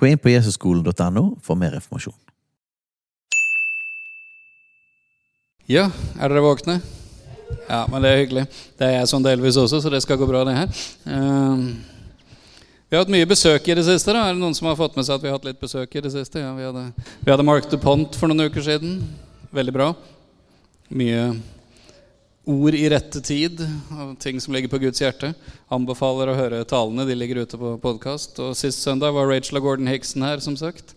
Gå inn på jesusskolen.no for mer informasjon. Ja, er dere våkne? Ja, men det er hyggelig. Det er jeg sånn delvis også, så det skal gå bra, det her. Ehm, vi har hatt mye besøk i det siste. da Er det noen som har fått med seg at vi har hatt litt besøk i det siste? Ja, Vi hadde, vi hadde Mark DuPont for noen uker siden. Veldig bra. Mye ord i rette tid ting som ligger på Guds hjerte. Anbefaler å høre talene. De ligger ute på podkast. Og sist søndag var Rachel og Gordon Hickson her, som sagt.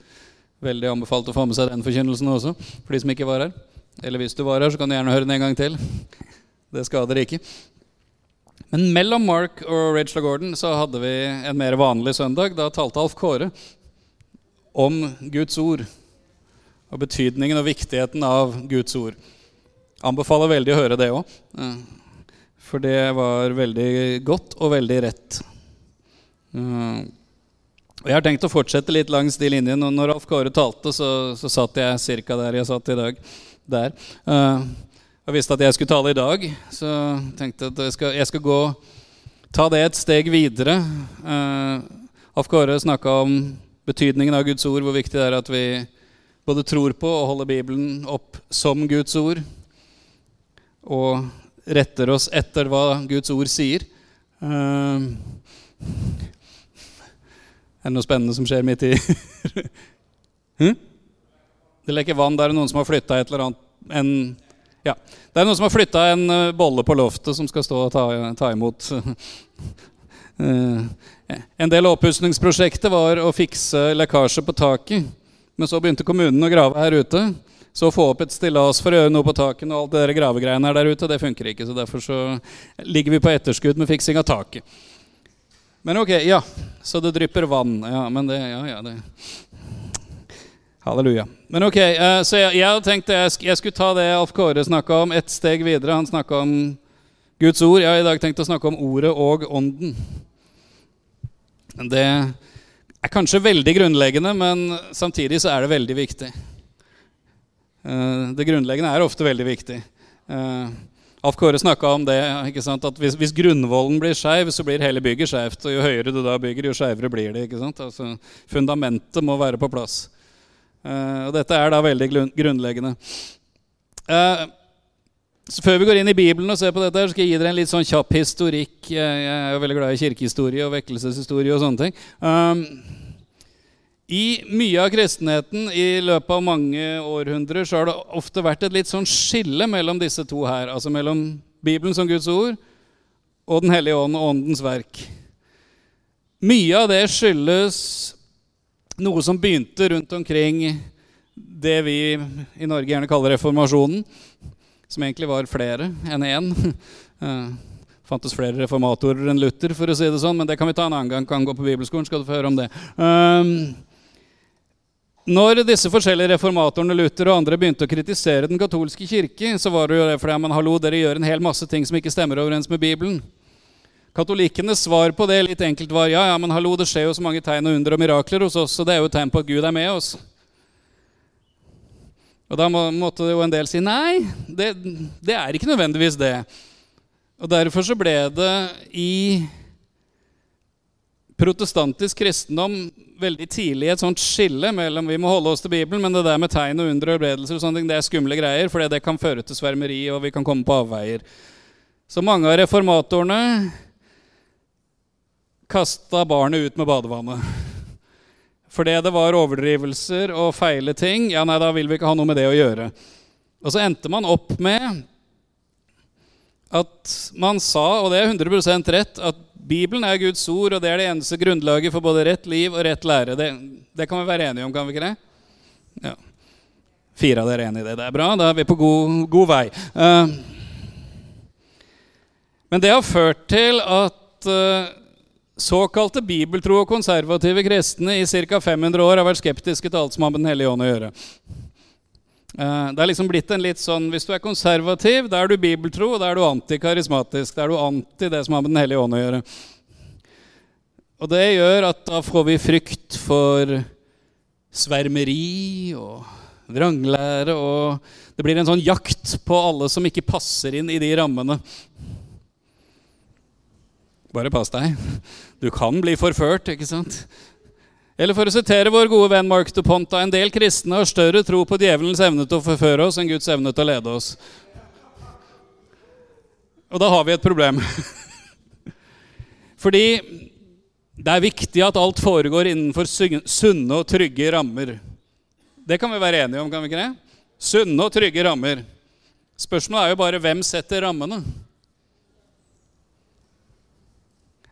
Veldig anbefalt å få med seg den forkynnelsen også, for de som ikke var her. Eller hvis du var her, så kan du gjerne høre den en gang til. Det skader ikke. Men mellom Mark og Rachel og Gordon så hadde vi en mer vanlig søndag. Da talte Alf Kåre om Guds ord og betydningen og viktigheten av Guds ord. Anbefaler veldig å høre det òg. For det var veldig godt og veldig rett. Eh, og Jeg har tenkt å fortsette litt langs de linjene. Og når Alf Kåre talte, så, så satt jeg ca. der jeg satt i dag. Der. Eh, Jeg visste at jeg skulle tale i dag, så tenkte jeg at jeg skal, jeg skal gå ta det et steg videre. Alf Kåre snakka om betydningen av Guds ord, hvor viktig det er at vi både tror på og holder Bibelen opp som Guds ord og retter oss etter hva Guds ord sier. Uh, er det noe spennende som skjer midt i hm? Det leker vann. Det er noen som har flytta et eller annet en, ja. Det er noen som har flytta en uh, bolle på loftet som skal stå og ta, ta imot. uh, en del av oppussingsprosjektet var å fikse lekkasje på taket. Men så begynte kommunen å grave her ute. Så å få opp et stillas for å gjøre noe på taket og alt det der gravegreiene her der ute, det funker ikke. Så derfor så ligger vi på etterskudd med fiksing av taket. Men ok, ja. Så det drypper vann. Ja, men det Ja, ja, det Halleluja. Men ok, uh, så jeg, jeg hadde tenkt jeg, jeg skulle ta det Alf Kåre snakka om, ett steg videre. Han snakka om Guds ord. Jeg har i dag tenkt å snakke om Ordet og Ånden. Det er kanskje veldig grunnleggende, men samtidig så er det veldig viktig. Uh, det grunnleggende er ofte veldig viktig. Uh, Alf Kåre snakka om det, at hvis, hvis grunnvollen blir skeiv, så blir hele bygget skeivt. Og jo høyere du da bygger, jo skeivere blir det. ikke? Altså, fundamentet må være på plass. Uh, og dette er da veldig grunnleggende. Uh, før vi går inn i Bibelen og ser på dette, så skal jeg gi dere en litt sånn kjapp historikk. Jeg er jo veldig glad i kirkehistorie og vekkelseshistorie og sånne ting. I mye av kristenheten i løpet av mange århundrer så har det ofte vært et litt sånn skille mellom disse to her. Altså mellom Bibelen som Guds ord og Den hellige ånd og Åndens verk. Mye av det skyldes noe som begynte rundt omkring det vi i Norge gjerne kaller reformasjonen. Som egentlig var flere enn én. Det fantes flere reformatorer enn Luther, for å si det sånn, men det kan vi ta en annen gang. kan gå på bibelskolen, skal du få høre om det. Um, når disse forskjellige reformatorene Luther og andre begynte å kritisere den katolske kirke, så var det jo det fordi man hallo, dere gjør en hel masse ting som ikke stemmer overens med Bibelen. Katolikkenes svar på det litt enkelt var ja, ja, men hallo, det skjer jo så mange tegn og under og mirakler hos oss, så det er jo et tegn på at Gud er med oss. Og da må, måtte jo en del si nei, det, det er ikke nødvendigvis det. Og derfor så ble det i protestantisk kristendom veldig tidlig et sånt skille mellom vi må holde oss til Bibelen, men det der med tegn og under og helbredelser det er skumle greier, for det kan føre til svermeri, og vi kan komme på avveier. Så mange av reformatorene kasta barnet ut med badevannet. Fordi det var overdrivelser og feile ting. Ja, nei, da vil vi ikke ha noe med det å gjøre. Og så endte man opp med at man sa, og det er 100% rett, at Bibelen er Guds ord, og det er det eneste grunnlaget for både rett liv og rett lære. Det, det kan vi være enige om, kan vi ikke det? Ja. Fire av dere er enig i det. Det er bra. Da er vi på god, god vei. Uh, men det har ført til at uh, Såkalte bibeltro og konservative kristne i ca. 500 år har vært skeptiske til alt som har med Den hellige ånd å gjøre. Eh, det er liksom blitt en litt sånn, Hvis du er konservativ, da er du bibeltro, og da er du antikarismatisk. Da er du anti det som har med Den hellige ånd å gjøre. Og det gjør at da får vi frykt for svermeri og vranglære, og det blir en sånn jakt på alle som ikke passer inn i de rammene. Bare pass deg. Du kan bli forført, ikke sant? Eller for å sitere vår gode venn Mark de Ponta, en del kristne har større tro på djevelens evne til å forføre oss enn Guds evne til å lede oss. Og da har vi et problem. Fordi det er viktig at alt foregår innenfor sunne og trygge rammer. Det kan vi være enige om, kan vi ikke det? Sunne og trygge rammer. Spørsmålet er jo bare hvem setter rammene.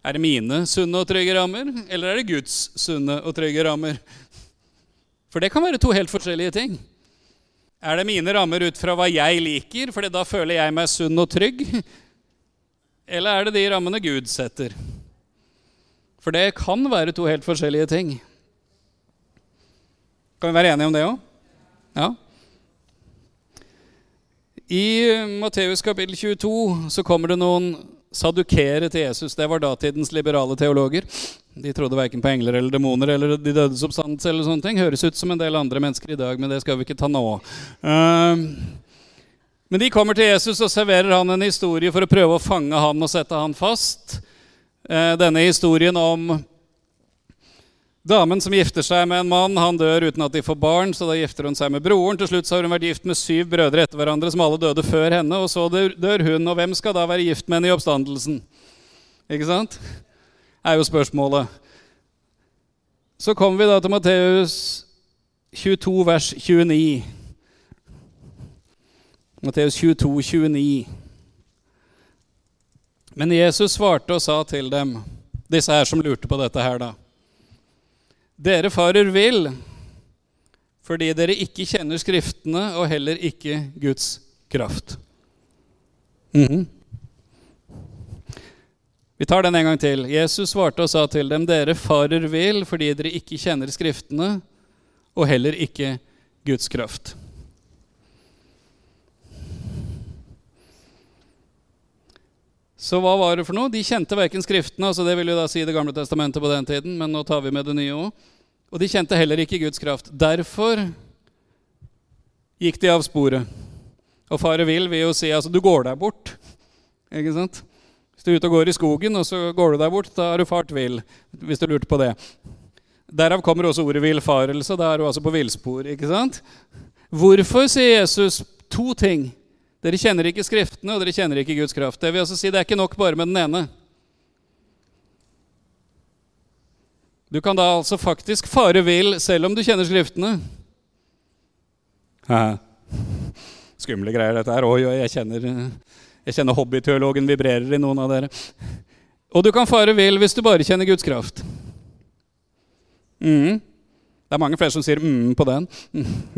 Er det mine sunne og trygge rammer, eller er det Guds sunne og trygge rammer? For det kan være to helt forskjellige ting. Er det mine rammer ut fra hva jeg liker, for da føler jeg meg sunn og trygg? Eller er det de rammene Gud setter? For det kan være to helt forskjellige ting. Kan vi være enige om det òg? Ja. I Matteus kapittel 22 så kommer det noen sadukere til Jesus. Det var datidens liberale teologer. De trodde verken på engler eller demoner eller de dødes oppstandelse. eller sånne ting. Høres ut som en del andre mennesker i dag, men det skal vi ikke ta nå. Uh, men de kommer til Jesus og serverer han en historie for å prøve å fange han og sette han fast. Uh, denne historien om Damen som gifter seg med en mann, han dør uten at de får barn, så da gifter hun seg med broren. Til slutt har hun vært gift med syv brødre etter hverandre, som alle døde før henne. Og så dør hun, og hvem skal da være gift med henne i oppstandelsen? Ikke sant? er jo spørsmålet. Så kommer vi da til Matteus 22, vers 29. Matteus 22, 29. Men Jesus svarte og sa til dem, disse her som lurte på dette her, da. Dere farer vill fordi dere ikke kjenner Skriftene og heller ikke Guds kraft. Mm -hmm. Vi tar den en gang til. Jesus svarte og sa til dem, dere farer vill fordi dere ikke kjenner Skriftene og heller ikke Guds kraft. Så hva var det for noe? De kjente verken Skriftene, altså det vil jo da si Det gamle testamentet på den tiden, men nå tar vi med det nye òg. Og de kjente heller ikke Guds kraft. Derfor gikk de av sporet. Og fare vil vil jo si altså du går deg bort. Ikke sant? Hvis du er ute og går i skogen, og så går du deg bort, da har du fart vill. Hvis du lurte på det. Derav kommer også ordet villfarelse. Da er du altså på villspor. ikke sant? Hvorfor sier Jesus to ting? Dere kjenner ikke Skriftene, og dere kjenner ikke Guds kraft. Det vil altså si det er ikke nok bare med den ene. Du kan da altså faktisk fare vill selv om du kjenner Skriftene. Hæ? Skumle greier, dette her. Oi, oi, jeg kjenner, jeg kjenner hobbyteologen vibrerer i noen av dere. Og du kan fare vill hvis du bare kjenner Guds kraft. Mm. Det er mange flere som sier mm på den.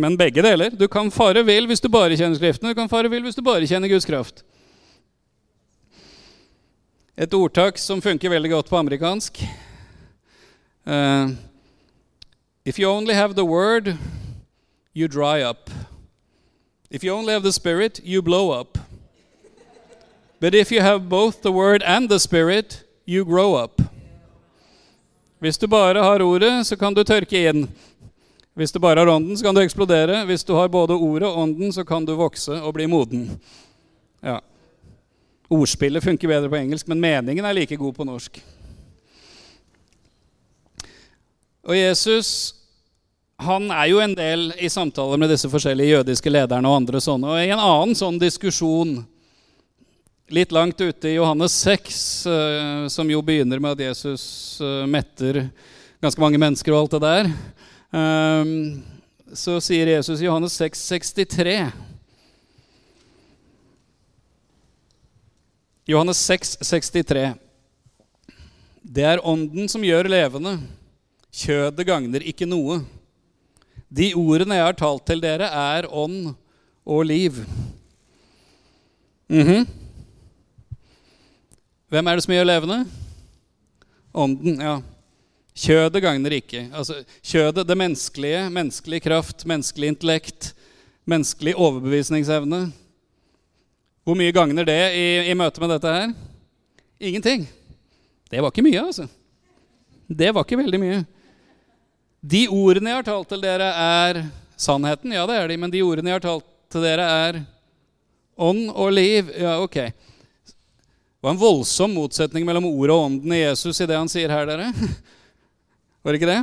Men begge deler. Du kan fare vill hvis du bare kjenner Skriftene, du kan fare vill hvis du bare kjenner Guds kraft. Et ordtak som funker veldig godt på amerikansk. Uh, if you only have the word, you dry up. If you only have the spirit, you blow up. But if you have both the word and the spirit, you grow up. Hvis du bare har ordet, så kan du tørke inn. Hvis du bare har ånden, så kan du eksplodere. Hvis du har både ordet og ånden, så kan du vokse og bli moden. Ja. Ordspillet funker bedre på engelsk, men meningen er like god på norsk. Og Jesus han er jo en del i samtaler med disse forskjellige jødiske lederne og andre sånne. Og i en annen sånn diskusjon litt langt ute i Johannes 6, eh, som jo begynner med at Jesus eh, metter ganske mange mennesker og alt det der, eh, så sier Jesus i Johannes 6, 63 Johannes 6, 63. Det er Ånden som gjør levende. Kjødet gagner ikke noe. De ordene jeg har talt til dere, er ånd og liv. Mm -hmm. Hvem er det som gjør levende? Ånden, ja. Kjødet gagner ikke. Altså, kjødet, det menneskelige, menneskelig kraft, menneskelig intellekt, menneskelig overbevisningsevne. Hvor mye gagner det i, i møte med dette her? Ingenting. Det var ikke mye, altså. Det var ikke veldig mye. De ordene jeg har talt til dere, er sannheten. Ja, det er de. Men de ordene jeg har talt til dere, er ånd og liv. Ja, ok. Det var en voldsom motsetning mellom ordet og ånden i Jesus i det han sier her, dere. Var det ikke det?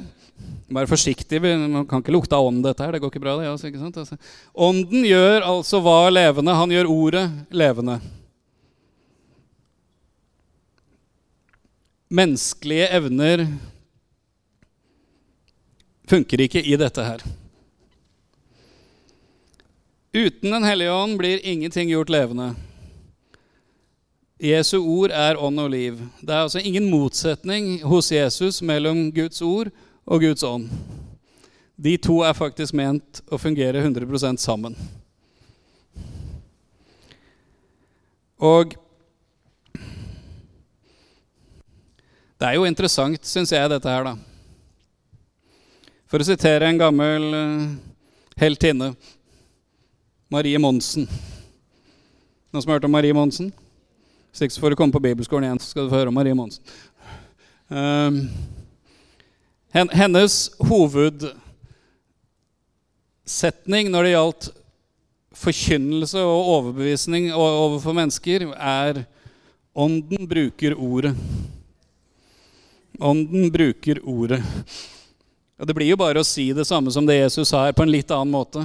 Vær forsiktig, man kan ikke lukte av ånd, dette her. Det går ikke bra, det. Altså, ikke sant? Altså. Ånden gjør altså hva levende? Han gjør ordet levende. Menneskelige evner funker ikke i dette her. Uten Den hellige ånd blir ingenting gjort levende. Jesu ord er ånd og liv. Det er altså ingen motsetning hos Jesus mellom Guds ord og Guds ånd. De to er faktisk ment å fungere 100% sammen. Og det er jo interessant, syns jeg, dette her, da. For å sitere en gammel uh, heltinne, Marie Monsen. Noen som har hørt om Marie Monsen? Hvis ikke så får du komme på bibelskolen igjen, så skal du få høre om Marie Monsen. Um, hennes hovedsetning når det gjaldt forkynnelse og overbevisning overfor mennesker, er Ånden bruker ordet. Ånden bruker ordet. Og Det blir jo bare å si det samme som det Jesus sa her, på en litt annen måte.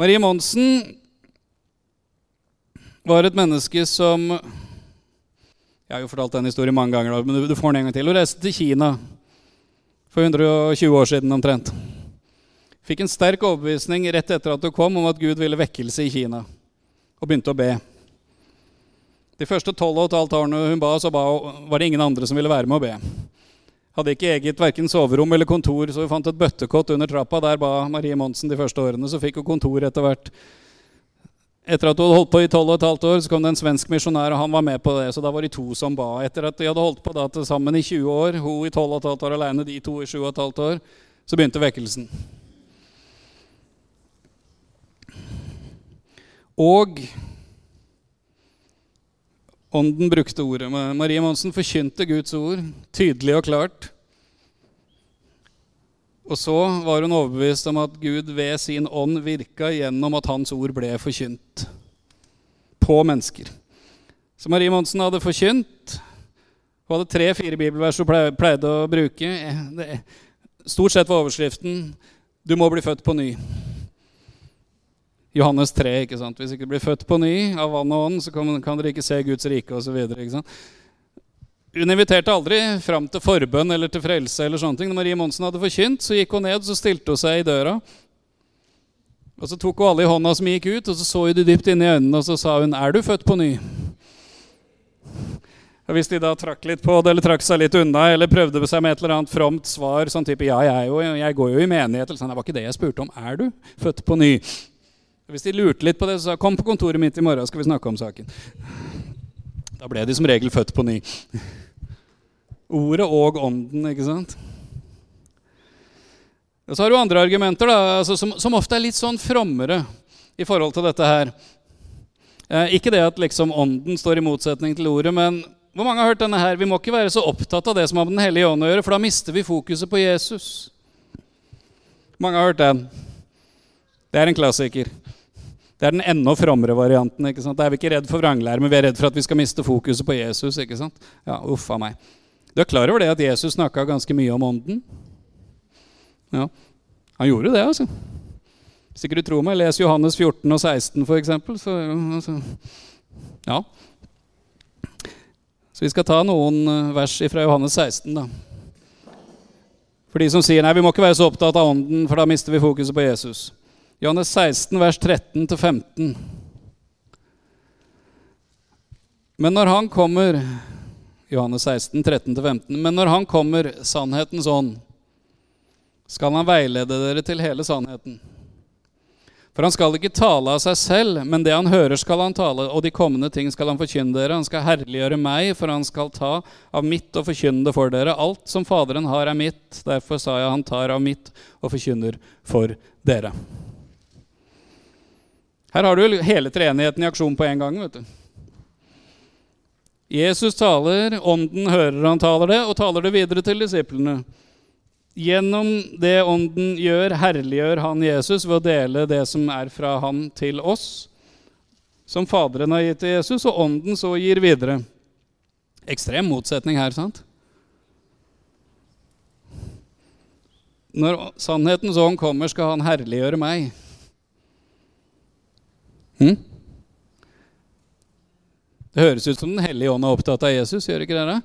Marie Monsen var et menneske som Jeg har jo fortalt den historien mange ganger, men du får den en gang til. Hun reiste til Kina for 120 år siden omtrent. Fikk en sterk overbevisning rett etter at hun kom, om at Gud ville vekkelse i Kina, og begynte å be. De første tolv og et halvt årene hun ba, så ba, var det ingen andre som ville være med å be. Hadde ikke eget verken soverom eller kontor, så hun fant et bøttekott under trappa. Der ba Marie Monsen de første årene. Så fikk hun kontor etter hvert etter at du hadde holdt på i 12 og et halvt år, så kom det en svensk misjonær, og han var med på det. Så da var de to som ba. Etter at de hadde holdt på da til sammen i 20 år, hun i 12 og et halvt år alene, de to i 7 og et halvt år, så begynte vekkelsen. Og Ånden brukte ordet. Marie Monsen forkynte Guds ord tydelig og klart. Og så var hun overbevist om at Gud ved sin ånd virka gjennom at hans ord ble forkynt på mennesker. Så Marie Monsen hadde forkynt. Hun hadde tre-fire bibelvers hun pleide å bruke. Stort sett var overskriften 'Du må bli født på ny'. Johannes 3. ikke sant? Hvis ikke du blir født på ny av vann og ånd, så kan dere ikke se Guds rike osv. Hun inviterte aldri fram til forbønn eller til frelse. eller sånne ting. Når Marie Monsen hadde forkynt, så gikk hun ned så stilte hun seg i døra. Og Så tok hun alle i hånda som gikk ut, og så så hun de dypt inn i øynene, og så sa hun, 'Er du født på ny?' Og Hvis de da trakk litt på det, eller trakk seg litt unna, eller prøvde seg med et eller annet fromt svar, sånn type 'Ja, jeg, jo, jeg går jo i menighet', eller sånn, det var ikke det jeg spurte om. 'Er du født på ny?' Hvis de lurte litt på det, så sa 'Kom på kontoret mitt i morgen, skal vi snakke om saken'. Da ble de som regel født på ny. Ordet og ånden, ikke sant? Og så har du andre argumenter da, altså, som, som, ofte er litt sånn frommere i forhold til dette her. Eh, ikke det at liksom ånden står i motsetning til ordet, men hvor mange har hørt denne her? Vi må ikke være så opptatt av det som har med Den hellige ånd å gjøre, for da mister vi fokuset på Jesus. Mange har hørt den. Det er en klassiker. Det er den enda frommere varianten. ikke sant? Da er vi ikke redd for vranglære, men vi er redd for at vi skal miste fokuset på Jesus. ikke sant? Ja, uff a meg. Du er klar over det at Jesus snakka ganske mye om ånden? Ja, han gjorde det, altså. Hvis ikke du tror meg, les Johannes 14 og 16 f.eks. Så, altså, ja. Så vi skal ta noen eh, vers fra Johannes 16, da. For de som sier nei, vi må ikke være så opptatt av ånden, for da mister vi fokuset på Jesus. Johannes 16, vers 13-15. Men når han kommer Johannes 16, 13-15. Men når han kommer, sannhetens ånd, skal han veilede dere til hele sannheten. For han skal ikke tale av seg selv, men det han hører, skal han tale, og de kommende ting skal han forkynne dere. Han skal herliggjøre meg, for han skal ta av mitt og forkynne det for dere. Alt som Faderen har, er mitt. Derfor sa jeg han tar av mitt og forkynner for dere. Her har du hele treenigheten i aksjon på en gang. vet du. Jesus taler, ånden hører han taler det, og taler det videre til disiplene. Gjennom det Ånden gjør, herliggjør han Jesus ved å dele det som er fra han til oss, som Faderen har gitt til Jesus, og Ånden så gir videre. Ekstrem motsetning her, sant? Når sannhetens ånd kommer, skal han herliggjøre meg. Hm? Det høres ut som Den hellige ånd er opptatt av Jesus, gjør ikke det? Da?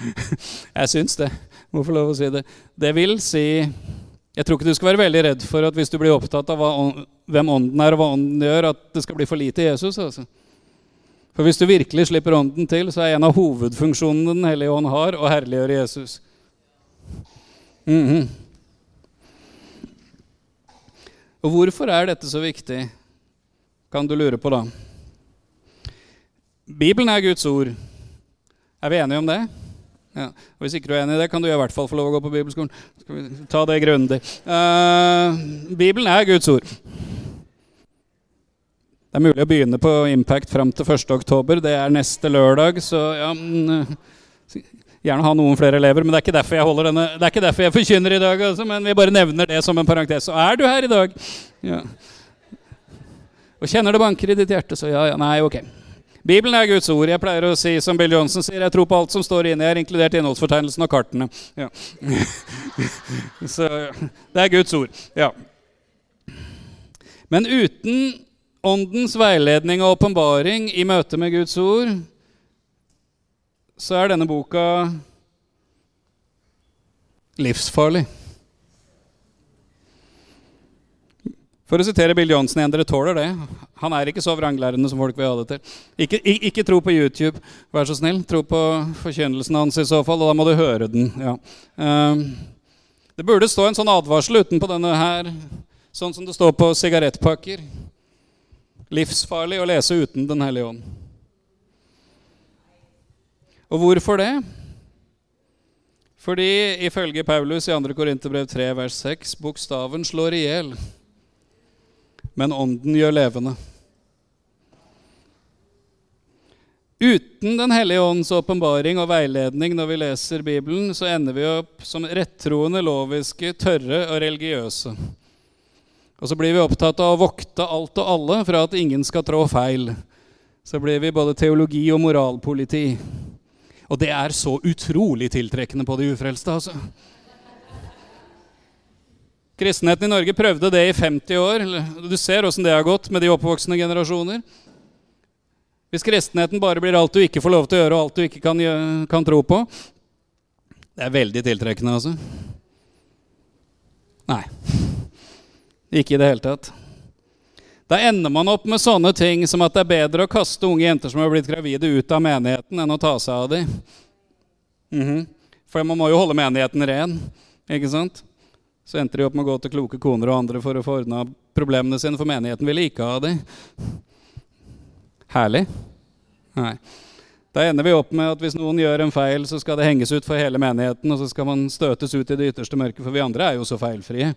Jeg syns det må få lov å si det. Det vil si Jeg tror ikke du skal være veldig redd for at hvis du blir opptatt av hva, hvem ånden er, og hva ånden gjør, at det skal bli for lite Jesus. altså. For hvis du virkelig slipper ånden til, så er en av hovedfunksjonene Den hellige ånd har, å herliggjøre Jesus. Mm -hmm. Og hvorfor er dette så viktig, kan du lure på, da. Bibelen er Guds ord. Er vi enige om det? Ja. Og Hvis ikke du er enig i det, kan du i hvert fall få lov å gå på bibelskolen. Skal vi ta det grundig. Uh, Bibelen er Guds ord. Det er mulig å begynne på Impact fram til 1.10. Det er neste lørdag, så ja, mm, Gjerne ha noen flere elever, men det er ikke derfor jeg denne Det er ikke derfor jeg forkynner i dag, altså, men vi bare nevner det som en parentes. Så er du her i dag, ja. Og kjenner det banker i ditt hjerte, så ja, ja, nei, ok. Bibelen er Guds ord. Jeg pleier å si som Bill Johnsen sier, jeg tror på alt som står inni her, inkludert innholdsfortegnelsen og kartene. Ja. Så det er Guds ord. Ja. Men uten Åndens veiledning og åpenbaring i møte med Guds ord, så er denne boka livsfarlig. For å sitere Bill Johnsen igjen, dere tåler det. Han er ikke så vranglærende som folk vil ha det til. Ikke, ikke, tro på YouTube, vær så snill. Tro på forkynnelsen hans i så fall, og da må du høre den. Ja. Um, det burde stå en sånn advarsel utenpå denne her, sånn som det står på sigarettpakker. Livsfarlig å lese uten Den hellige ånd. Og hvorfor det? Fordi ifølge Paulus i 2. Korinterbrev 3, vers 6, bokstaven slår i hjel men Ånden gjør levende. Uten Den hellige ånds åpenbaring og veiledning når vi leser Bibelen, så ender vi opp som rettroende, loviske, tørre og religiøse. Og så blir vi opptatt av å vokte alt og alle fra at ingen skal trå feil. Så blir vi både teologi og moralpoliti. Og det er så utrolig tiltrekkende på de ufrelste, altså. Kristenheten i Norge prøvde det i 50 år. Du ser åssen det har gått med de oppvoksende generasjoner. Hvis kristenheten bare blir alt du ikke får lov til å gjøre, og alt du ikke kan, kan tro på Det er veldig tiltrekkende, altså. Nei. Ikke i det hele tatt. Da ender man opp med sånne ting som at det er bedre å kaste unge jenter som har blitt gravide, ut av menigheten, enn å ta seg av dem. Mm -hmm. For man må jo holde menigheten ren. ikke sant? Så endte de opp med å gå til kloke koner og andre for å få ordna problemene sine, for menigheten ville ikke ha dem. Herlig? Nei. Da ender vi opp med at hvis noen gjør en feil, så skal det henges ut for hele menigheten, og så skal man støtes ut i det ytterste mørket, for vi andre er jo så feilfrie.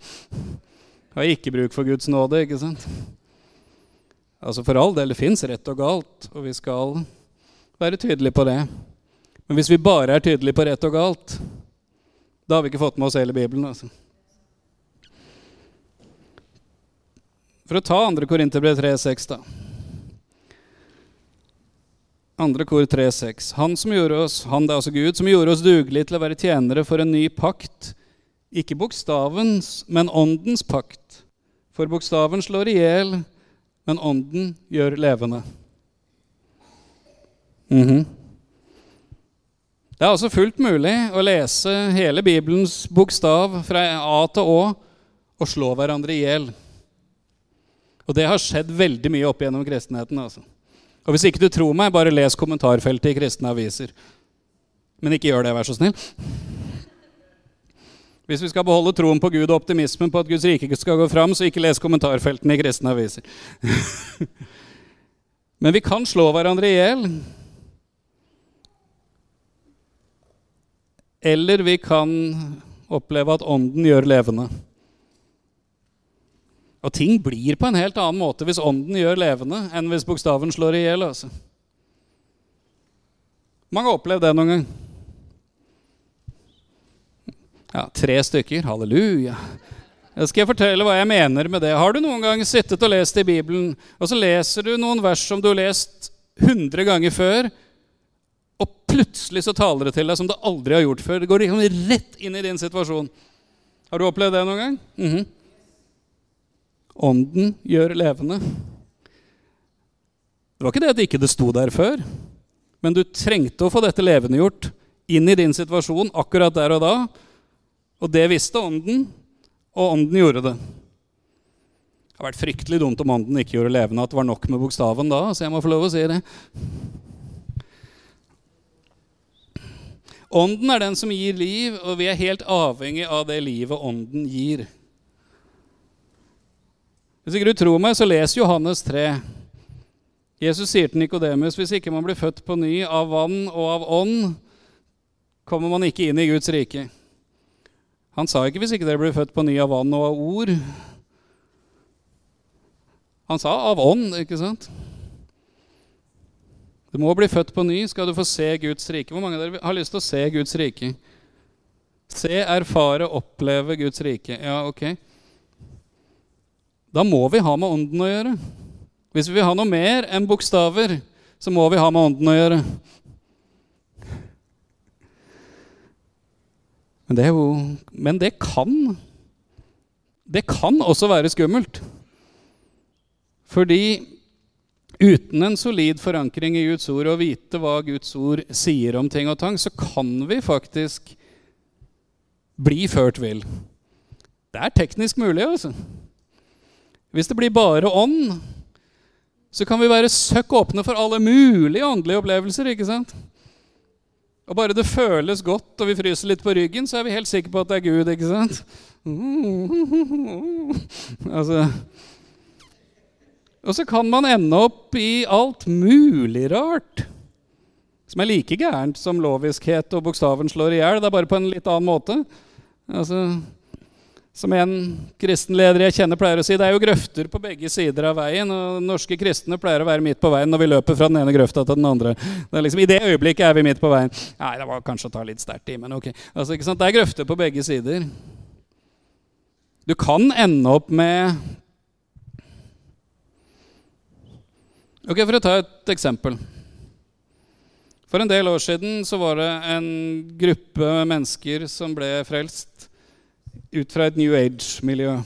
Har ikke bruk for Guds nåde, ikke sant? Altså For all del, det fins rett og galt, og vi skal være tydelige på det. Men hvis vi bare er tydelige på rett og galt, da har vi ikke fått med oss hele Bibelen. altså. For å ta 2. Korinterbrev 3,6, da. 2. kor 3,6. Han som gjorde oss, han det er altså Gud, som gjorde oss dugelige til å være tjenere for en ny pakt. Ikke bokstavens, men åndens pakt. For bokstaven slår i hjel, men ånden gjør levende. Mm -hmm. Det er altså fullt mulig å lese hele Bibelens bokstav fra A til Å og slå hverandre i hjel. Og det har skjedd veldig mye opp gjennom kristenheten. altså. Og hvis ikke du tror meg, bare les kommentarfeltet i kristne aviser. Men ikke gjør det, vær så snill. Hvis vi skal beholde troen på Gud og optimismen på at Guds rike skal gå fram, så ikke les kommentarfeltene i kristne aviser. Men vi kan slå hverandre i hjel. Eller vi kan oppleve at ånden gjør levende. Og ting blir på en helt annen måte hvis ånden gjør levende, enn hvis bokstaven slår i hjel. Altså. Mange har opplevd det noen gang. Ja, tre stykker. Halleluja. Jeg skal fortelle hva jeg mener med det. Har du noen gang sittet og lest i Bibelen, og så leser du noen vers som du har lest 100 ganger før, og plutselig så taler det til deg som du aldri har gjort før? Det går liksom rett inn i din situasjon. Har du opplevd det noen gang? Mm -hmm. Ånden gjør levende. Det var ikke det at ikke det sto der før, men du trengte å få dette levendegjort inn i din situasjon akkurat der og da. Og det visste ånden, og ånden gjorde det. Det har vært fryktelig dumt om ånden ikke gjorde levende, at det var nok med bokstaven da. Så jeg må få lov å si det. Ånden er den som gir liv, og vi er helt avhengig av det livet ånden gir. Hvis ikke du tror meg, så les Johannes 3. Jesus sier til Nikodemus hvis ikke man blir født på ny av vann og av ånd, kommer man ikke inn i Guds rike. Han sa ikke 'hvis ikke dere blir født på ny av vann og av ord'. Han sa 'av ånd', ikke sant? Du må bli født på ny, skal du få se Guds rike. Hvor mange av dere har lyst til å se Guds rike? Se, erfare, oppleve Guds rike. Ja, ok. Da må vi ha med ånden å gjøre. Hvis vi vil ha noe mer enn bokstaver, så må vi ha med ånden å gjøre. Men det, jo, men det kan Det kan også være skummelt. Fordi uten en solid forankring i Guds ord og vite hva Guds ord sier om ting og tang, så kan vi faktisk bli ført vill. Det er teknisk mulig, altså. Hvis det blir bare ånd, så kan vi være søkk åpne for alle mulige åndelige opplevelser. ikke sant? Og bare det føles godt, og vi fryser litt på ryggen, så er vi helt sikre på at det er Gud. ikke sant? Altså Og så kan man ende opp i alt mulig rart. Som er like gærent som loviskhet og bokstaven slår i hjel. Det er bare på en litt annen måte. Altså, som en kristen leder jeg kjenner pleier å si, det er jo grøfter på begge sider av veien. Og norske kristne pleier å være midt på veien når vi løper fra den ene grøfta til den andre. Det liksom, I det øyeblikket er vi midt på veien. Nei, det var kanskje å ta litt sterkt i, men ok. Altså? Det er grøfter på begge sider. Du kan ende opp med Ok, For å ta et eksempel. For en del år siden så var det en gruppe mennesker som ble frelst ut fra et New Age-miljø.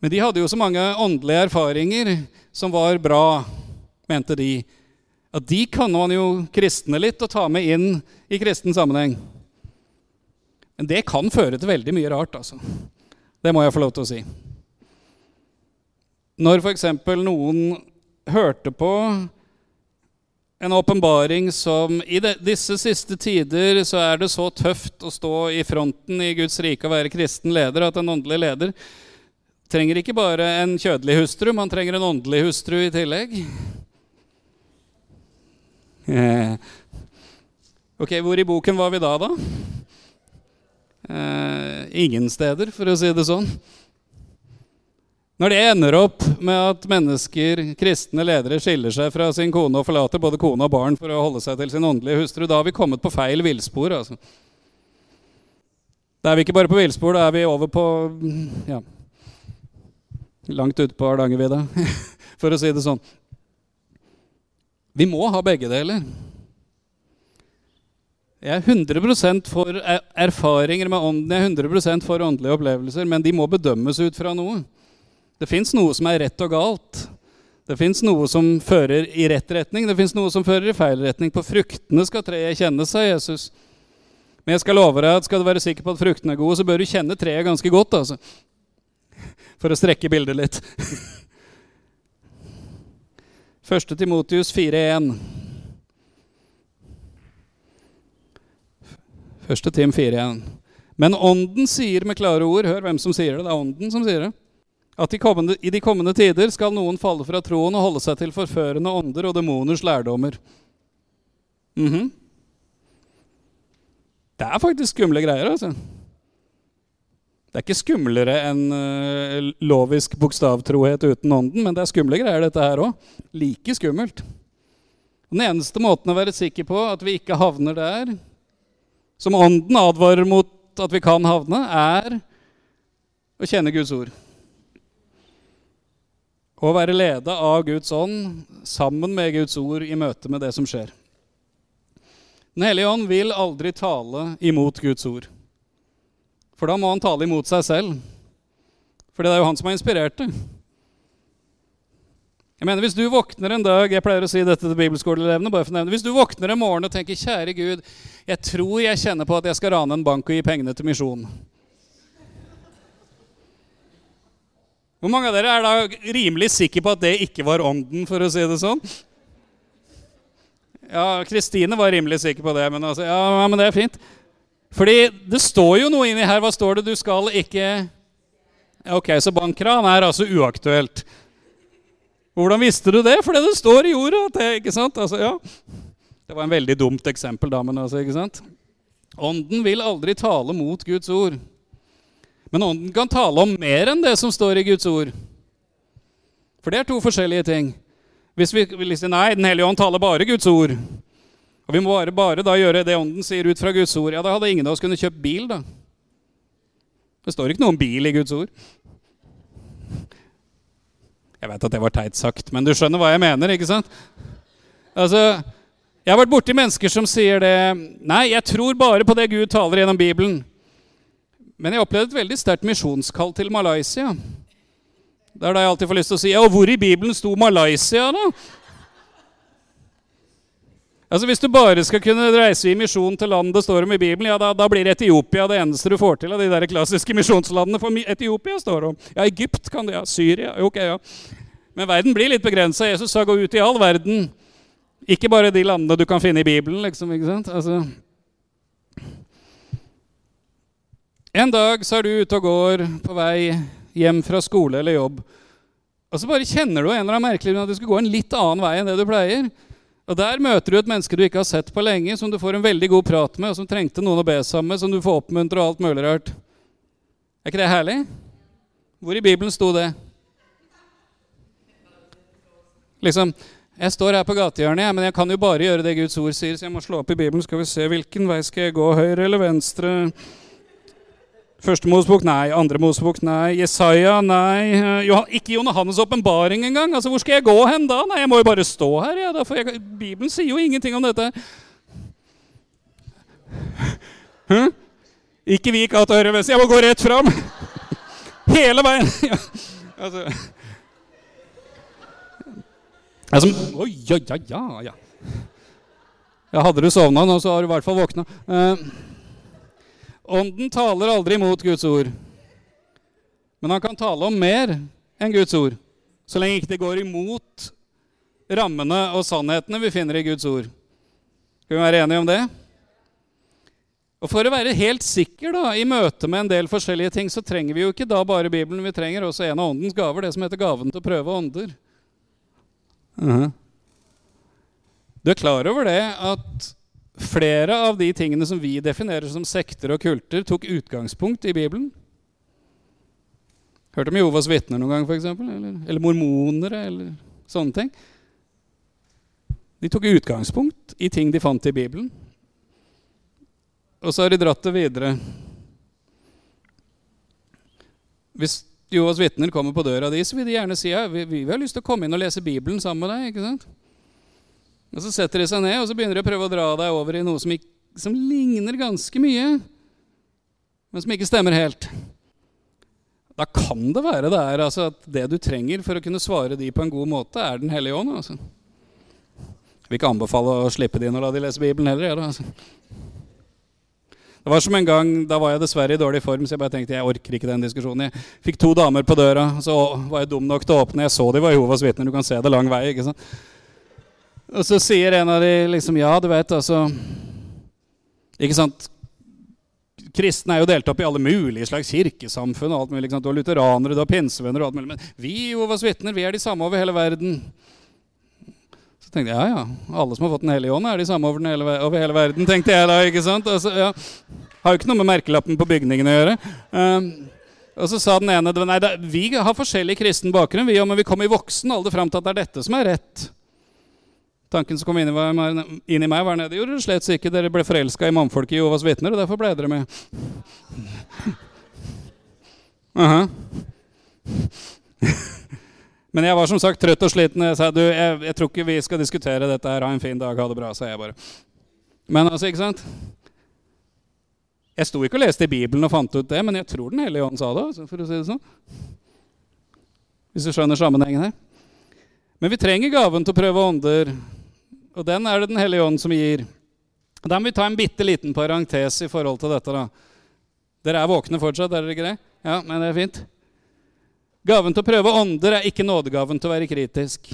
Men de hadde jo så mange åndelige erfaringer som var bra, mente de. At de kan man jo kristne litt og ta med inn i kristen sammenheng. Men det kan føre til veldig mye rart, altså. Det må jeg få lov til å si. Når f.eks. noen hørte på en åpenbaring som I de, disse siste tider så er det så tøft å stå i fronten i Guds rike og være kristen leder at en åndelig leder trenger ikke bare en kjødelig hustru, man trenger en åndelig hustru i tillegg. Eh. Ok, hvor i boken var vi da, da? Eh, ingen steder, for å si det sånn. Når det ender opp med at mennesker, kristne ledere, skiller seg fra sin kone og forlater både kone og barn for å holde seg til sin åndelige hustru, da har vi kommet på feil villspor. Altså. Da er vi ikke bare på villspor, da er vi over på ja, langt ute på Hardangervidda, for å si det sånn. Vi må ha begge deler. Jeg er 100% for erfaringer med ånden, jeg er 100% for åndelige opplevelser, men de må bedømmes ut fra noe. Det fins noe som er rett og galt. Det fins noe som fører i rett retning, det fins noe som fører i feil retning. På fruktene skal treet kjennes, sa Jesus. Men jeg skal love deg at skal du være sikker på at fruktene er gode, så bør du kjenne treet ganske godt. altså. For å strekke bildet litt. 1. Timotius 4,1. 1. Tim 4,1. Men Ånden sier med klare ord Hør hvem som sier det. Det er Ånden som sier det. At i, kommende, i de kommende tider skal noen falle fra troen og holde seg til forførende ånder og demoners lærdommer. Mm -hmm. Det er faktisk skumle greier, altså. Det er ikke skumlere enn uh, lovisk bokstavtrohet uten ånden, men det er skumle greier, dette her òg. Like skummelt. Den eneste måten å være sikker på at vi ikke havner der, som ånden advarer mot at vi kan havne, er å kjenne Guds ord. Å være leda av Guds ånd sammen med Guds ord i møte med det som skjer. Den hellige ånd vil aldri tale imot Guds ord. For da må han tale imot seg selv. For det er jo han som har inspirert det. Jeg mener, Hvis du våkner en dag jeg pleier å si dette til bibelskoleelevene, bare for å nevne, hvis du våkner en morgen og tenker 'Kjære Gud, jeg tror jeg kjenner på at jeg skal rane en bank og gi pengene til misjon'. Hvor mange av dere er da rimelig sikre på at det ikke var ånden, for å si det sånn? Ja, Kristine var rimelig sikker på det, men, altså, ja, men det er fint. Fordi det står jo noe inni her. Hva står det? Du skal ikke Ok, så bankran er altså uaktuelt. Hvordan visste du det? Fordi det står i jorda. det, ikke sant? Altså, ja. Det var en veldig dumt eksempel, da, men altså, ikke sant? Ånden vil aldri tale mot Guds ord. Men ånden kan tale om mer enn det som står i Guds ord. For det er to forskjellige ting. Hvis vi vil si nei, Den hellige ånd taler bare Guds ord, og vi må bare, bare da gjøre det Ånden sier ut fra Guds ord. Ja, da hadde ingen av oss kunnet kjøpt bil, da. Det står ikke noe om bil i Guds ord. Jeg vet at det var teit sagt, men du skjønner hva jeg mener, ikke sant? Altså, Jeg har vært borti mennesker som sier det Nei, jeg tror bare på det Gud taler gjennom Bibelen. Men jeg opplevde et veldig sterkt misjonskall til Malaysia. Det er da jeg alltid får lyst til å si Ja, hvor i Bibelen sto Malaysia, da? Altså Hvis du bare skal kunne reise i misjon til land det står om i Bibelen, ja, da, da, blir Etiopia det eneste du får til av de der klassiske misjonslandene. For Etiopia står om. Ja, Egypt kan det, ja. Syria. Ok, ja. Men verden blir litt begrensa. Jesus sa 'gå ut i all verden'. Ikke bare de landene du kan finne i Bibelen. liksom, ikke sant? Altså... En dag så er du ute og går på vei hjem fra skole eller jobb. Og så bare kjenner du en eller annen merkelig at du skal gå en litt annen vei enn det du pleier. Og Der møter du et menneske du ikke har sett på lenge, som du får en veldig god prat med, og som trengte noen å be sammen med, som du får oppmuntre og alt mulig rart. Er ikke det herlig? Hvor i Bibelen sto det? Liksom, Jeg står her på gatehjørnet, men jeg kan jo bare gjøre det Guds ord sier, så jeg må slå opp i Bibelen. Skal vi se hvilken vei skal jeg gå? Høyre eller venstre? Første Mosebok, nei. Andre Mosebok, nei. Jesaja, nei. Johan, ikke Johannes' åpenbaring engang. Altså, hvor skal jeg gå hen da? Nei, jeg må jo bare stå her. Ja, jeg, Bibelen sier jo ingenting om dette. Hm? Ikke vik av til høyre venstre. Jeg må gå rett fram. Hele veien. Ja, altså. altså Oi, ja, ja, ja, ja. Hadde du sovna nå, så har du i hvert fall våkna. Uh, Ånden taler aldri mot Guds ord. Men han kan tale om mer enn Guds ord, så lenge ikke det går imot rammene og sannhetene vi finner i Guds ord. Skal vi være enige om det? Og For å være helt sikker da, i møte med en del forskjellige ting, så trenger vi jo ikke da bare Bibelen. Vi trenger også en av åndens gaver, det som heter gaven til å prøve ånder. Uh -huh. Du er klar over det at Flere av de tingene som vi definerer som sekter og kulter, tok utgangspunkt i Bibelen. Hørte om Jovas vitner noen gang, f.eks.? Eller, eller mormonere, eller sånne ting. De tok utgangspunkt i ting de fant i Bibelen. Og så har de dratt det videre. Hvis Jovas vitner kommer på døra di, så vil de gjerne si ja, vi, vi har lyst til å komme inn og lese Bibelen sammen med deg. ikke sant? Og Så setter de seg ned og så begynner de å prøve å dra deg over i noe som, ikke, som ligner ganske mye, men som ikke stemmer helt. Da kan det være det er altså, at det du trenger for å kunne svare de på en god måte, er Den hellige ånd. Altså. Jeg vil ikke anbefale å slippe de la de lese Bibelen heller. Ja, altså. Det var som en gang, Da var jeg dessverre i dårlig form, så jeg bare tenkte jeg orker ikke den diskusjonen. Jeg fikk to damer på døra, så var jeg dum nok til å åpne. Jeg så de var Jehovas vitner. Du kan se det lang vei. ikke sant? Og så sier en av de liksom Ja, du vet, altså Ikke sant? kristne er jo delt opp i alle mulige slags kirkesamfunn. og alt mulig, Du har lutheranere, du har pinsevenner og alt mulig. Men vi Jehovas vitner, vi er de samme over hele verden. Så tenkte jeg ja, ja, alle som har fått Den hellige ånd, er de samme over, hele, over hele verden, tenkte jeg da. ikke sant? Altså, ja. Har jo ikke noe med merkelappen på bygningen å gjøre. Um, og så sa den ene nei, da, vi har forskjellig kristen bakgrunn, vi, men vi kom i voksen alder fram til at det er dette som er rett. Tanken som kom inn i, inn i meg, var nede. Gjorde det slett ikke. Dere ble forelska i mannfolket i Jovas vitner, og derfor ble dere med. Uh -huh. Men jeg var som sagt trøtt og sliten. Jeg sa du, jeg, jeg tror ikke vi skal diskutere dette. her, Ha en fin dag, ha det bra, sa jeg bare. Men altså, ikke sant? Jeg sto ikke og leste i Bibelen og fant ut det, men jeg tror Den hellige ånd sa det. Altså, for å si det sånn. Hvis du skjønner sammenhengen her. Men vi trenger gaven til å prøve ånder og den er det Den hellige ånd som gir. Da må vi ta en bitte liten parentes i forhold til dette. da. Dere er våkne fortsatt, er dere ikke det? Ja, men det er fint. Gaven til å prøve ånder er ikke nådegaven til å være kritisk.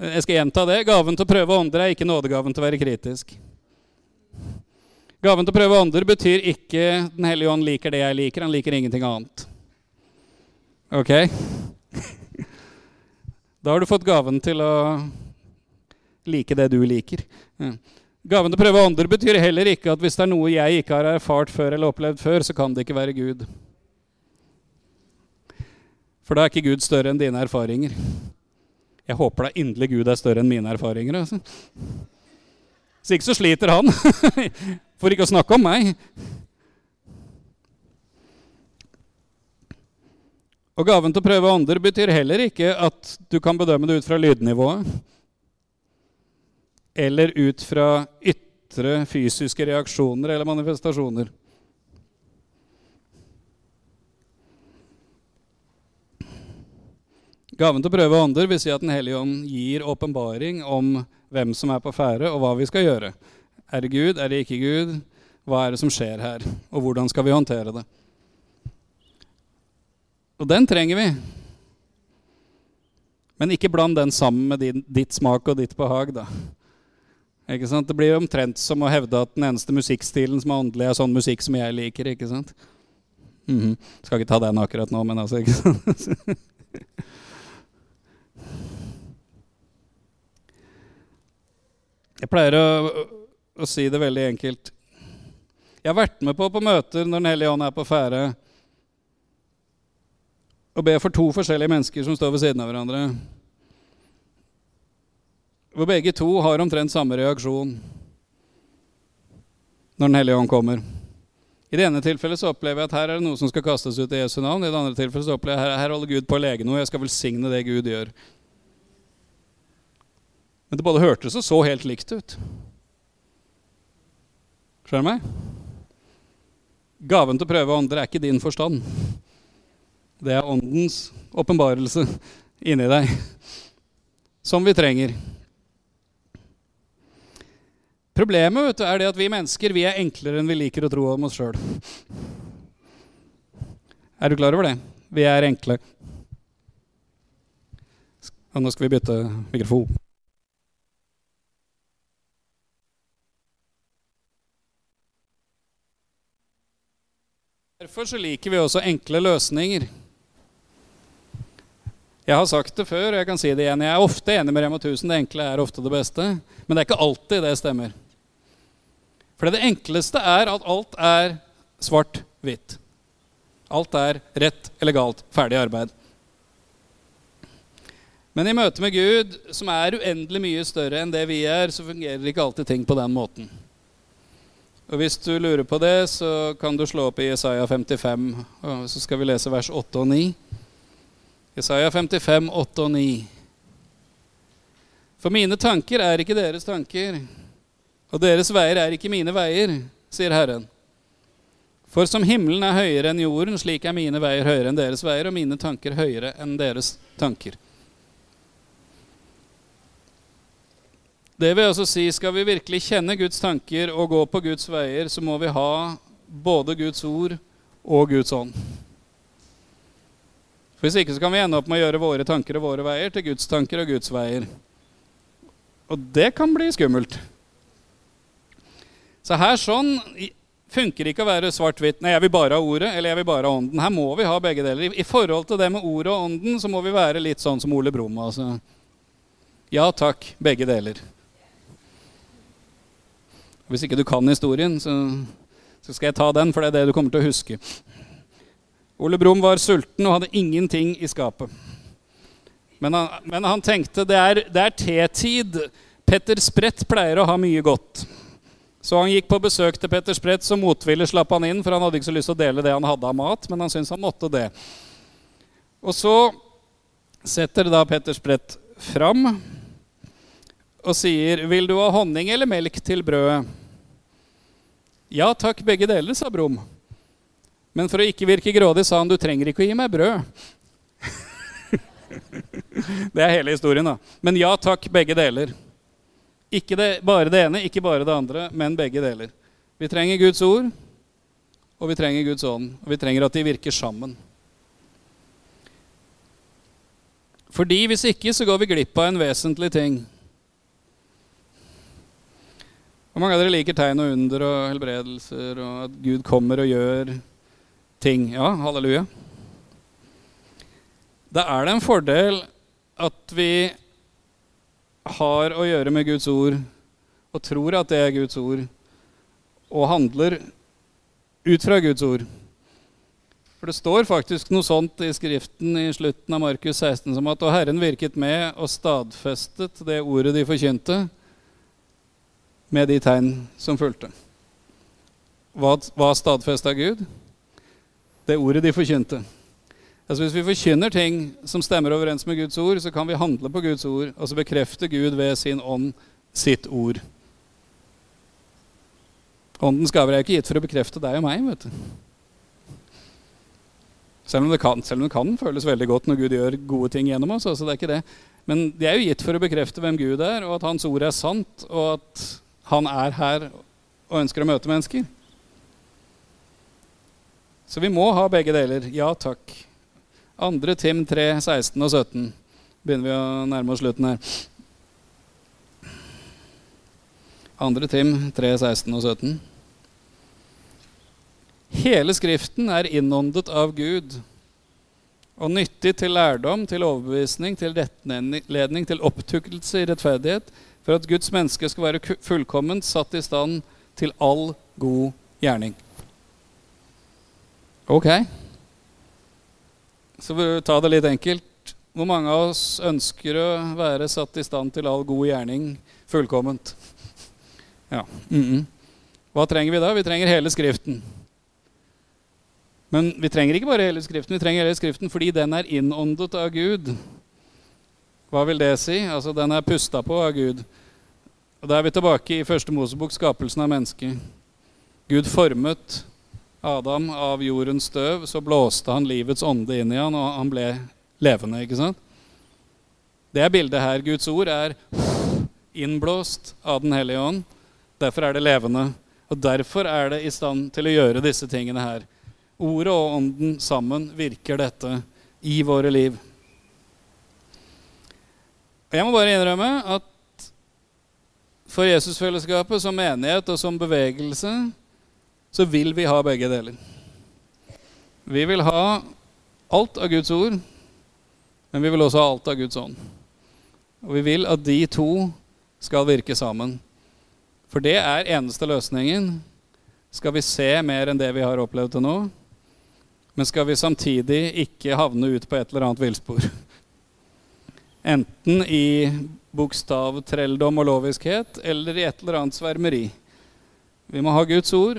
Jeg skal gjenta det. Gaven til å prøve ånder er ikke nådegaven til å være kritisk. Gaven til å prøve ånder betyr ikke Den hellige ånd liker det jeg liker. Han liker ingenting annet. Ok? Da har du fått gaven til å like det du liker. Gaven til å prøve ånder betyr heller ikke at hvis det er noe jeg ikke har erfart før eller opplevd før, så kan det ikke være Gud. For da er ikke Gud større enn dine erfaringer. Jeg håper da inderlig Gud er større enn mine erfaringer. Altså. Så ikke så sliter han. For ikke å snakke om meg. Og gaven til å prøve ånder betyr heller ikke at du kan bedømme det ut fra lydnivået. Eller ut fra ytre fysiske reaksjoner eller manifestasjoner. Gaven til å prøve ånder vil si at Den hellige ånd gir åpenbaring om hvem som er på ferde, og hva vi skal gjøre. Er det Gud? Er det ikke Gud? Hva er det som skjer her? Og hvordan skal vi håndtere det? Og den trenger vi. Men ikke bland den sammen med din, ditt smak og ditt behag, da. Ikke sant? Det blir omtrent som å hevde at den eneste musikkstilen som er åndelig, er sånn musikk som jeg liker. ikke sant? Mm -hmm. Skal ikke ta den akkurat nå, men altså ikke sant? Jeg pleier å, å, si det veldig enkelt. Jeg har vært med på på møter når Den hellige ånd er på ferde og be for to forskjellige mennesker som står ved siden av hverandre. Hvor begge to har omtrent samme reaksjon når Den hellige ånd kommer. I det ene tilfellet så opplever jeg at her er det noe som skal kastes ut i Jesu navn. I det andre tilfellet så opplever jeg at her holder Gud på å lege noe. Jeg skal velsigne det Gud gjør. Men det både hørtes og så helt likt ut. Skjønner du meg? Gaven til å prøve ånder er ikke din forstand. Det er Åndens åpenbarelse inni deg, som vi trenger. Problemet vet du, er det at vi mennesker vi er enklere enn vi liker å tro om oss sjøl. Er du klar over det? Vi er enkle. Og nå skal vi bytte mikrofon. Derfor så liker vi også enkle løsninger. Jeg har sagt det før, og jeg kan si det igjen. Jeg er ofte enig med Rema 1000. Det enkle er ofte det beste. Men det er ikke alltid det stemmer. For det enkleste er at alt er svart-hvitt. Alt er rett eller galt. Ferdig arbeid. Men i møte med Gud, som er uendelig mye større enn det vi er, så fungerer ikke alltid ting på den måten. Og Hvis du lurer på det, så kan du slå opp i Isaiah 55, og så skal vi lese vers 8 og 9. Jesaja 55, 8 og 9. For mine tanker er ikke deres tanker, og deres veier er ikke mine veier, sier Herren. For som himmelen er høyere enn jorden, slik er mine veier høyere enn deres veier, og mine tanker høyere enn deres tanker. Det vil altså si, skal vi virkelig kjenne Guds tanker og gå på Guds veier, så må vi ha både Guds ord og Guds ånd. For Hvis ikke så kan vi ende opp med å gjøre våre tanker og våre veier til Guds tanker og Guds veier. Og det kan bli skummelt. Så her sånn funker ikke å være svart-hvitt. Nei, jeg vil bare ha ordet, eller jeg vil bare ha ånden. Her må vi ha begge deler. I, forhold til det med ordet og ånden så må vi være litt sånn som Ole Brumm. Altså. Ja takk, begge deler. Hvis ikke du kan historien, så, så skal jeg ta den, for det er det du kommer til å huske. Ole Brumm var sulten og hadde ingenting i skapet. Men han, men han tenkte det er, det er tetid. Petter Sprett pleier å ha mye godt. Så han gikk på besøk til Petter Sprett, så motvillig slapp han inn, for han hadde ikke så lyst til å dele det han hadde av mat, men han syntes han måtte det. Og så setter da Petter Sprett fram og sier, 'Vil du ha honning eller melk til brødet?' 'Ja takk, begge deler', sa Brum. Men for å ikke virke grådig sa han, 'Du trenger ikke å gi meg brød'. det er hele historien, da. Men ja takk, begge deler. Ikke det, bare det ene, ikke bare det andre, men begge deler. Vi trenger Guds ord, og vi trenger Guds ånd. Og vi trenger at de virker sammen. Fordi hvis ikke, så går vi glipp av en vesentlig ting. Hvor mange av dere liker tegn og under og helbredelser, og at Gud kommer og gjør ting? Ja, halleluja. Da er det en fordel at vi har å gjøre med Guds ord, og tror at det er Guds ord, og handler ut fra Guds ord. For det står faktisk noe sånt i Skriften i slutten av Markus 16 som at og Herren virket med og stadfestet det ordet de forkynte, med de tegn som fulgte. Hva, hva stadfesta Gud? Det ordet de forkynte. Altså Hvis vi forkynner ting som stemmer overens med Guds ord, så kan vi handle på Guds ord, og så bekrefte Gud ved sin ånd sitt ord. Åndens gaver er ikke gitt for å bekrefte deg og meg. vet du. Selv om, det kan, selv om det kan føles veldig godt når Gud gjør gode ting gjennom oss. altså det er ikke det. Men de er jo gitt for å bekrefte hvem Gud er, og at Hans ord er sant, og at Han er her og ønsker å møte mennesker. Så vi må ha begge deler. Ja takk. Andre Tim 3, 16 og 17. Begynner vi å nærme oss slutten her. Andre Tim 3, 16 og 17. Hele Skriften er innåndet av Gud og nyttig til lærdom, til overbevisning, til rettledning, til opptukkelse i rettferdighet, for at Guds menneske skal være fullkomment satt i stand til all god gjerning. Ok. Så for å ta det litt enkelt Hvor mange av oss ønsker å være satt i stand til all god gjerning fullkomment? Ja. mhm. Hva trenger vi da? Vi trenger hele Skriften. Men vi trenger ikke bare hele Skriften, vi trenger hele Skriften fordi den er innåndet av Gud. Hva vil det si? Altså, den er pusta på av Gud. Og Da er vi tilbake i første Mosebok, skapelsen av mennesket. Gud formet Adam av jordens støv, så blåste han livets ånde inn i han, og han ble levende. ikke sant? Det bildet her. Guds ord er innblåst av Den hellige ånd. Derfor er det levende. Og derfor er det i stand til å gjøre disse tingene her. Ordet og ånden sammen virker dette i våre liv. Jeg må bare innrømme at for Jesusfellesskapet som menighet og som bevegelse så vil vi ha begge deler. Vi vil ha alt av Guds ord, men vi vil også ha alt av Guds ånd. Og vi vil at de to skal virke sammen. For det er eneste løsningen. Skal vi se mer enn det vi har opplevd til nå, men skal vi samtidig ikke havne ut på et eller annet villspor. Enten i bokstavtrelldom og loviskhet eller i et eller annet svermeri. Vi må ha Guds ord,